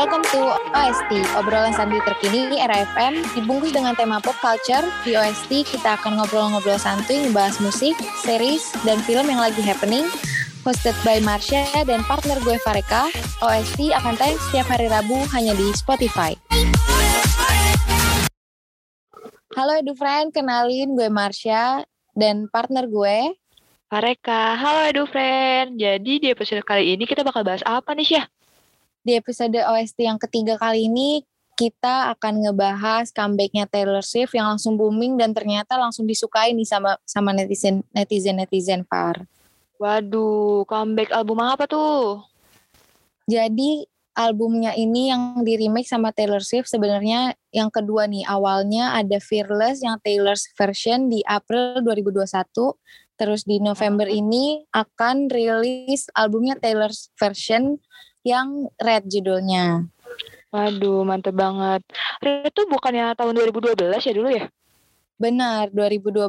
Welcome to OST, obrolan santai terkini era FM dibungkus dengan tema pop culture. Di OST kita akan ngobrol-ngobrol santuy ngebahas musik, series, dan film yang lagi happening. Hosted by Marsha dan partner gue Fareka, OST akan tayang setiap hari Rabu hanya di Spotify. Halo Edu Friend, kenalin gue Marsha dan partner gue Fareka, halo Edu Friend. Jadi di episode kali ini kita bakal bahas apa nih Syah? Di episode OST yang ketiga kali ini kita akan ngebahas comebacknya Taylor Swift yang langsung booming dan ternyata langsung disukai nih sama sama netizen netizen netizen Far. Waduh, comeback album apa tuh? Jadi albumnya ini yang di remake sama Taylor Swift sebenarnya yang kedua nih awalnya ada Fearless yang Taylor's version di April 2021 terus di November ini akan rilis albumnya Taylor's version yang Red judulnya. Waduh, mantep banget. Red itu bukannya tahun 2012 ya dulu ya? Benar, 2012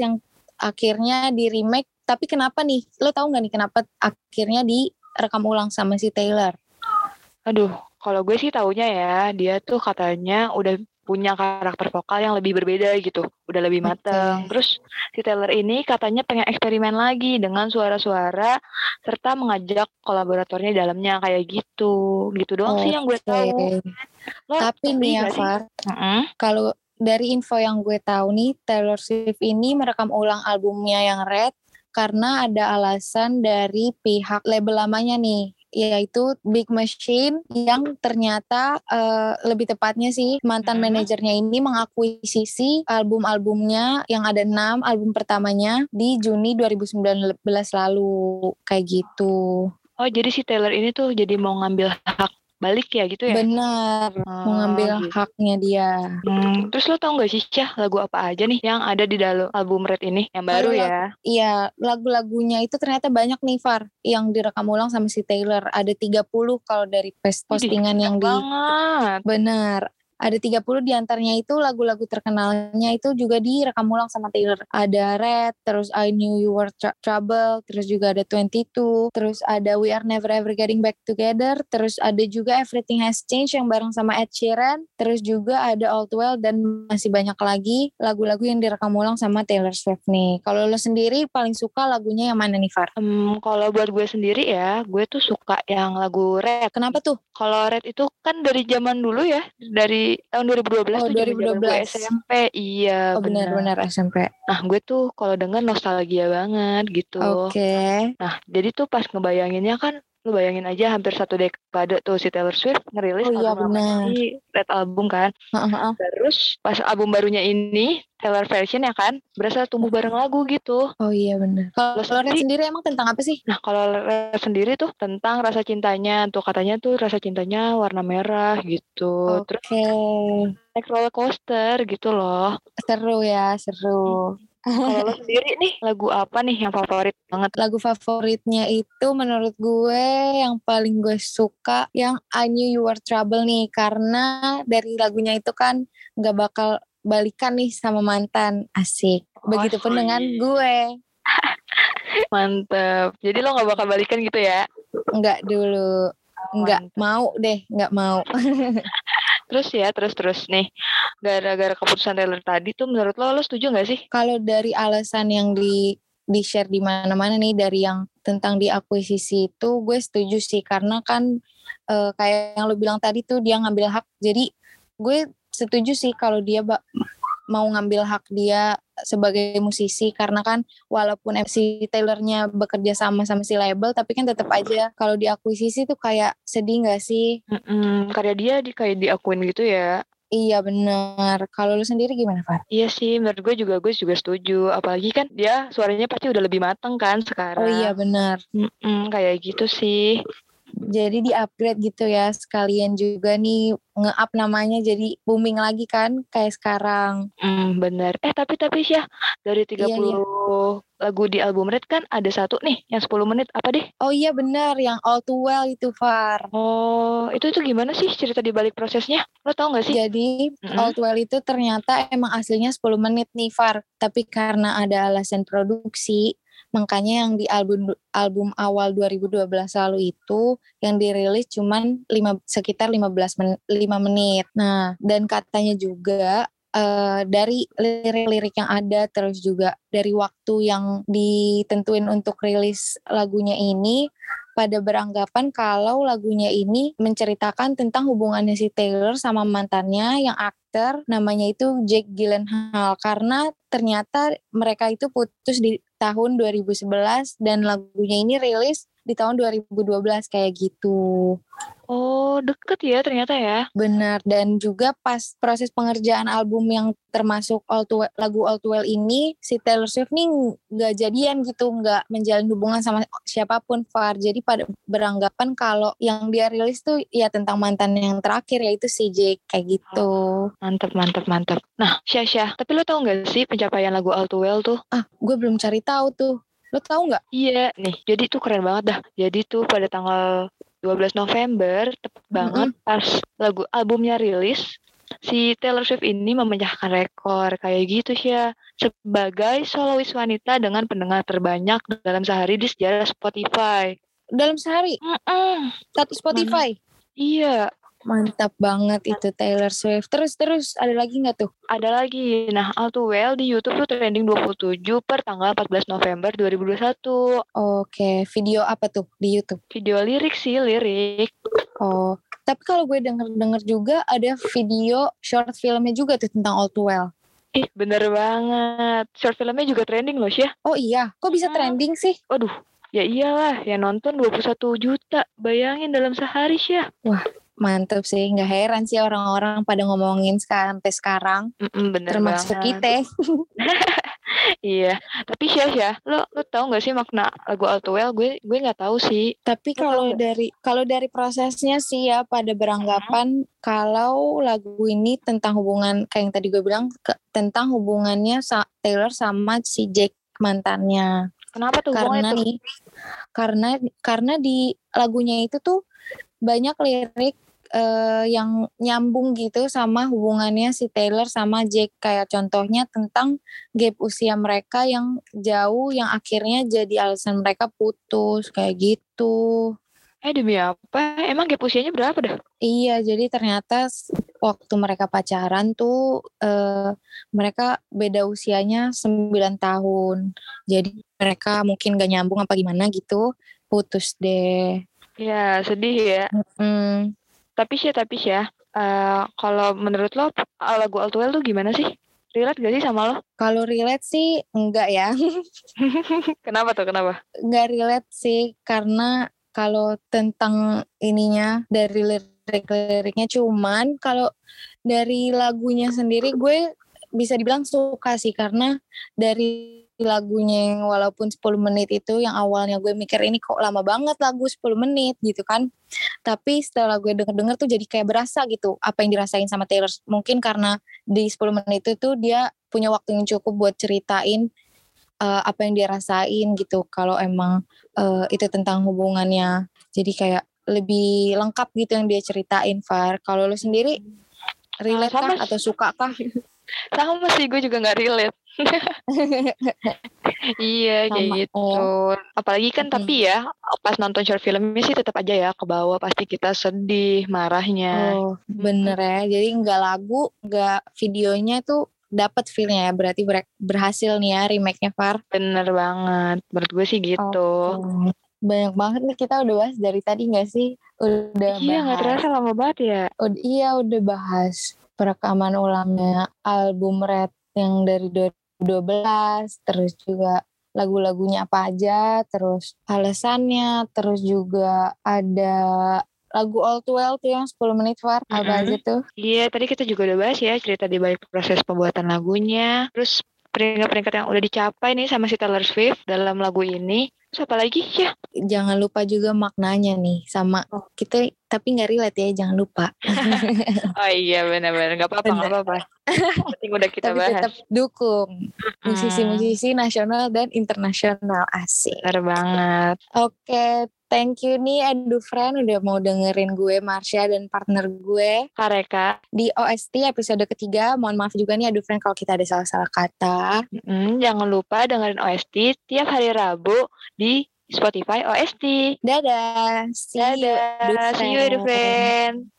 yang akhirnya di remake. Tapi kenapa nih? Lo tau gak nih kenapa akhirnya direkam ulang sama si Taylor? Aduh, kalau gue sih taunya ya, dia tuh katanya udah punya karakter vokal yang lebih berbeda gitu, udah lebih mateng. Okay. Terus si Taylor ini katanya pengen eksperimen lagi dengan suara-suara serta mengajak kolaboratornya dalamnya kayak gitu. Gitu doang okay. sih yang gue tahu. Lo Tapi nih ya, Far, uh kalau dari info yang gue tahu nih, Taylor Swift ini merekam ulang albumnya yang Red karena ada alasan dari pihak label lamanya nih yaitu Big Machine yang ternyata uh, lebih tepatnya sih mantan hmm. manajernya ini mengakuisisi album-albumnya yang ada enam album pertamanya di Juni 2019 lalu kayak gitu. Oh jadi si Taylor ini tuh jadi mau ngambil hak balik ya gitu ya? Benar, oh, mengambil gitu. haknya dia. Hmm, terus lo tau gak sih Cah lagu apa aja nih yang ada di dalam album Red ini yang baru Lalu, ya? Iya, lagu-lagunya itu ternyata banyak nih Far yang direkam ulang sama si Taylor. Ada 30 kalau dari postingan yang di banget. Benar ada 30 di antaranya itu lagu-lagu terkenalnya itu juga direkam ulang sama Taylor. Ada Red, terus I Knew You Were Trouble, terus juga ada 22, terus ada We Are Never Ever Getting Back Together, terus ada juga Everything Has Changed yang bareng sama Ed Sheeran, terus juga ada All Too Well dan masih banyak lagi lagu-lagu yang direkam ulang sama Taylor Swift nih. Kalau lo sendiri paling suka lagunya yang mana nih Far? Um, kalau buat gue sendiri ya, gue tuh suka yang lagu Red. Kenapa tuh? Kalau Red itu kan dari zaman dulu ya, dari tahun 2012 oh, tuh 2012 gue SMP iya oh, benar-benar SMP nah gue tuh kalau denger nostalgia banget gitu. Oke. Okay. nah jadi tuh pas ngebayanginnya kan lu bayangin aja hampir satu dekade tuh si Taylor Swift ngerilis oh, iya, album Red Album kan? Uh-huh. terus pas album barunya ini Taylor version ya kan berasa tumbuh bareng lagu gitu. Oh iya benar. Kalau Red sendiri emang tentang apa sih? Nah kalau Red sendiri tuh tentang rasa cintanya tuh katanya tuh rasa cintanya warna merah gitu. Oke. okay. naik roller coaster gitu loh. Seru ya seru kalau lo sendiri nih lagu apa nih yang favorit banget? Lagu favoritnya itu menurut gue yang paling gue suka yang I Knew You Were Trouble nih karena dari lagunya itu kan nggak bakal balikan nih sama mantan asik. Begitupun oh, dengan gue. Mantep. Jadi lo nggak bakal balikan gitu ya? Nggak dulu. Nggak mau deh, nggak mau. Terus ya, terus-terus nih, gara-gara keputusan Taylor tadi tuh menurut lo, lo setuju gak sih? Kalau dari alasan yang di di share di mana-mana nih dari yang tentang diakuisisi itu gue setuju sih. Karena kan e, kayak yang lo bilang tadi tuh dia ngambil hak. Jadi gue setuju sih kalau dia mau ngambil hak dia sebagai musisi karena kan walaupun MC Taylornya bekerja sama sama si label tapi kan tetap aja kalau diakuisisi tuh kayak sedih nggak sih? Mm-mm, karya dia di kayak diakuin gitu ya. Iya benar. Kalau lu sendiri gimana, Far? Iya sih, menurut gue juga gue juga setuju. Apalagi kan dia suaranya pasti udah lebih mateng kan sekarang. Oh iya benar. Mm-mm, kayak gitu sih. Jadi di upgrade gitu ya sekalian juga nih nge-up namanya jadi booming lagi kan kayak sekarang. Hmm, bener. Eh tapi tapi sih ya dari 30 iya, iya. lagu di album Red kan ada satu nih yang 10 menit apa deh? Oh iya bener yang All Too Well itu Far. Oh itu itu gimana sih cerita di balik prosesnya? Lo tau gak sih? Jadi mm-hmm. All Too Well itu ternyata emang aslinya 10 menit nih Far. Tapi karena ada alasan produksi Makanya yang di album album awal 2012 lalu itu yang dirilis cuman 5 sekitar 15 men, 5 menit. Nah, dan katanya juga uh, dari lirik-lirik yang ada terus juga dari waktu yang ditentuin untuk rilis lagunya ini pada beranggapan kalau lagunya ini menceritakan tentang hubungannya si Taylor sama mantannya yang aktor namanya itu Jake Gyllenhaal karena ternyata mereka itu putus di tahun 2011 dan lagunya ini rilis di tahun 2012 kayak gitu. Oh, deket ya ternyata ya. Benar, dan juga pas proses pengerjaan album yang termasuk All to well, lagu All Too Well ini, si Taylor Swift nih nggak jadian gitu, nggak menjalin hubungan sama siapa pun, Far. Jadi pada beranggapan kalau yang dia rilis tuh ya tentang mantan yang terakhir, yaitu si Jake, kayak gitu. Oh, mantep, mantep, mantep. Nah, Syah, tapi lo tau gak sih pencapaian lagu All Too Well tuh? Ah, gue belum cari tahu tuh. Lo tau nggak? Iya, nih. Jadi tuh keren banget dah. Jadi tuh pada tanggal 12 November, tepat banget mm -hmm. pas lagu albumnya rilis, si Taylor Swift ini memecahkan rekor kayak gitu sih ya. Sebagai solois wanita dengan pendengar terbanyak dalam sehari di sejarah Spotify. Dalam sehari? Mm -mm. Satu Spotify? Iya, Mantap banget itu Taylor Swift. Terus terus ada lagi nggak tuh? Ada lagi. Nah, All Too Well di YouTube tuh trending 27 per tanggal 14 November 2021. Oke, video apa tuh di YouTube? Video lirik sih, lirik. Oh, tapi kalau gue denger-denger juga ada video short filmnya juga tuh tentang All Too Well. Ih, bener banget. Short filmnya juga trending loh, Syah. Oh iya, kok bisa hmm. trending sih? Waduh, ya iyalah, yang nonton 21 juta. Bayangin dalam sehari, Syah. Wah, Mantap sih, nggak heran sih orang-orang pada ngomongin sekarang sampai sekarang. Mm-mm, bener termasuk banget. kita. iya, tapi sih ya, lo lo tau nggak sih makna lagu All Too Well? Gue gue nggak tahu sih. Tapi kalau dari kalau dari prosesnya sih ya pada beranggapan hmm. kalau lagu ini tentang hubungan kayak yang tadi gue bilang ke, tentang hubungannya sa Taylor sama si Jack mantannya. Kenapa tuh? Karena nih, karena karena di lagunya itu tuh banyak lirik uh, yang nyambung gitu sama hubungannya si Taylor sama Jake kayak contohnya tentang gap usia mereka yang jauh yang akhirnya jadi alasan mereka putus kayak gitu. Eh demi apa? Emang gap usianya berapa dah? Iya, jadi ternyata waktu mereka pacaran tuh uh, mereka beda usianya 9 tahun. Jadi mereka mungkin gak nyambung apa gimana gitu, putus deh. Ya sedih ya. Hmm. Tapi sih, tapi sih ya. Uh, kalau menurut lo lagu All Too Well tuh gimana sih? Relate gak sih sama lo? Kalau relate sih enggak ya. kenapa tuh? Kenapa? Enggak relate sih karena kalau tentang ininya dari lirik-liriknya cuman kalau dari lagunya sendiri gue bisa dibilang suka sih karena dari lagunya yang walaupun 10 menit itu yang awalnya gue mikir ini kok lama banget lagu 10 menit gitu kan tapi setelah gue denger-denger tuh jadi kayak berasa gitu apa yang dirasain sama Taylor. Mungkin karena di 10 menit itu tuh dia punya waktu yang cukup buat ceritain uh, apa yang dia rasain gitu. Kalau emang uh, itu tentang hubungannya. Jadi kayak lebih lengkap gitu yang dia ceritain Far. Kalau lo sendiri relate kah atau suka kah? Sama sih gue juga nggak relate iya kayak gitu. oh. apalagi kan hmm. tapi ya pas nonton short filmnya sih tetap aja ya ke bawah pasti kita sedih marahnya. Oh bener ya. Jadi nggak lagu nggak videonya tuh dapat feelnya ya. Berarti ber berhasil nih ya remake-nya Far. Bener banget. Menurut gue sih gitu. Oh. banyak banget nih kita udah bahas dari tadi nggak sih? Udah iya nggak terasa lama banget ya. Udah, iya udah bahas perekaman ulangnya album Red yang dari 2012 terus juga lagu-lagunya apa aja terus alasannya terus juga ada lagu All Too Well tuh yang 10 menit Far mm -hmm. apa aja tuh iya tadi kita juga udah bahas ya cerita di balik proses pembuatan lagunya terus peringkat-peringkat yang udah dicapai nih sama si Taylor Swift dalam lagu ini Terus apa lagi ya? Jangan lupa juga maknanya nih sama oh. kita tapi nggak relate ya jangan lupa. oh iya benar-benar nggak apa-apa nggak apa-apa. Penting udah kita tapi bahas. tetap dukung musisi-musisi nasional dan internasional asik. Benar banget. Oke, Thank you nih Edu Friend udah mau dengerin gue Marsha dan partner gue Kareka di OST episode ketiga. Mohon maaf juga nih Edu Friend kalau kita ada salah-salah kata. mm, jangan lupa dengerin OST tiap hari Rabu di Spotify OST. Dadah. See Dadah. you See you, Edu Friend. Friend.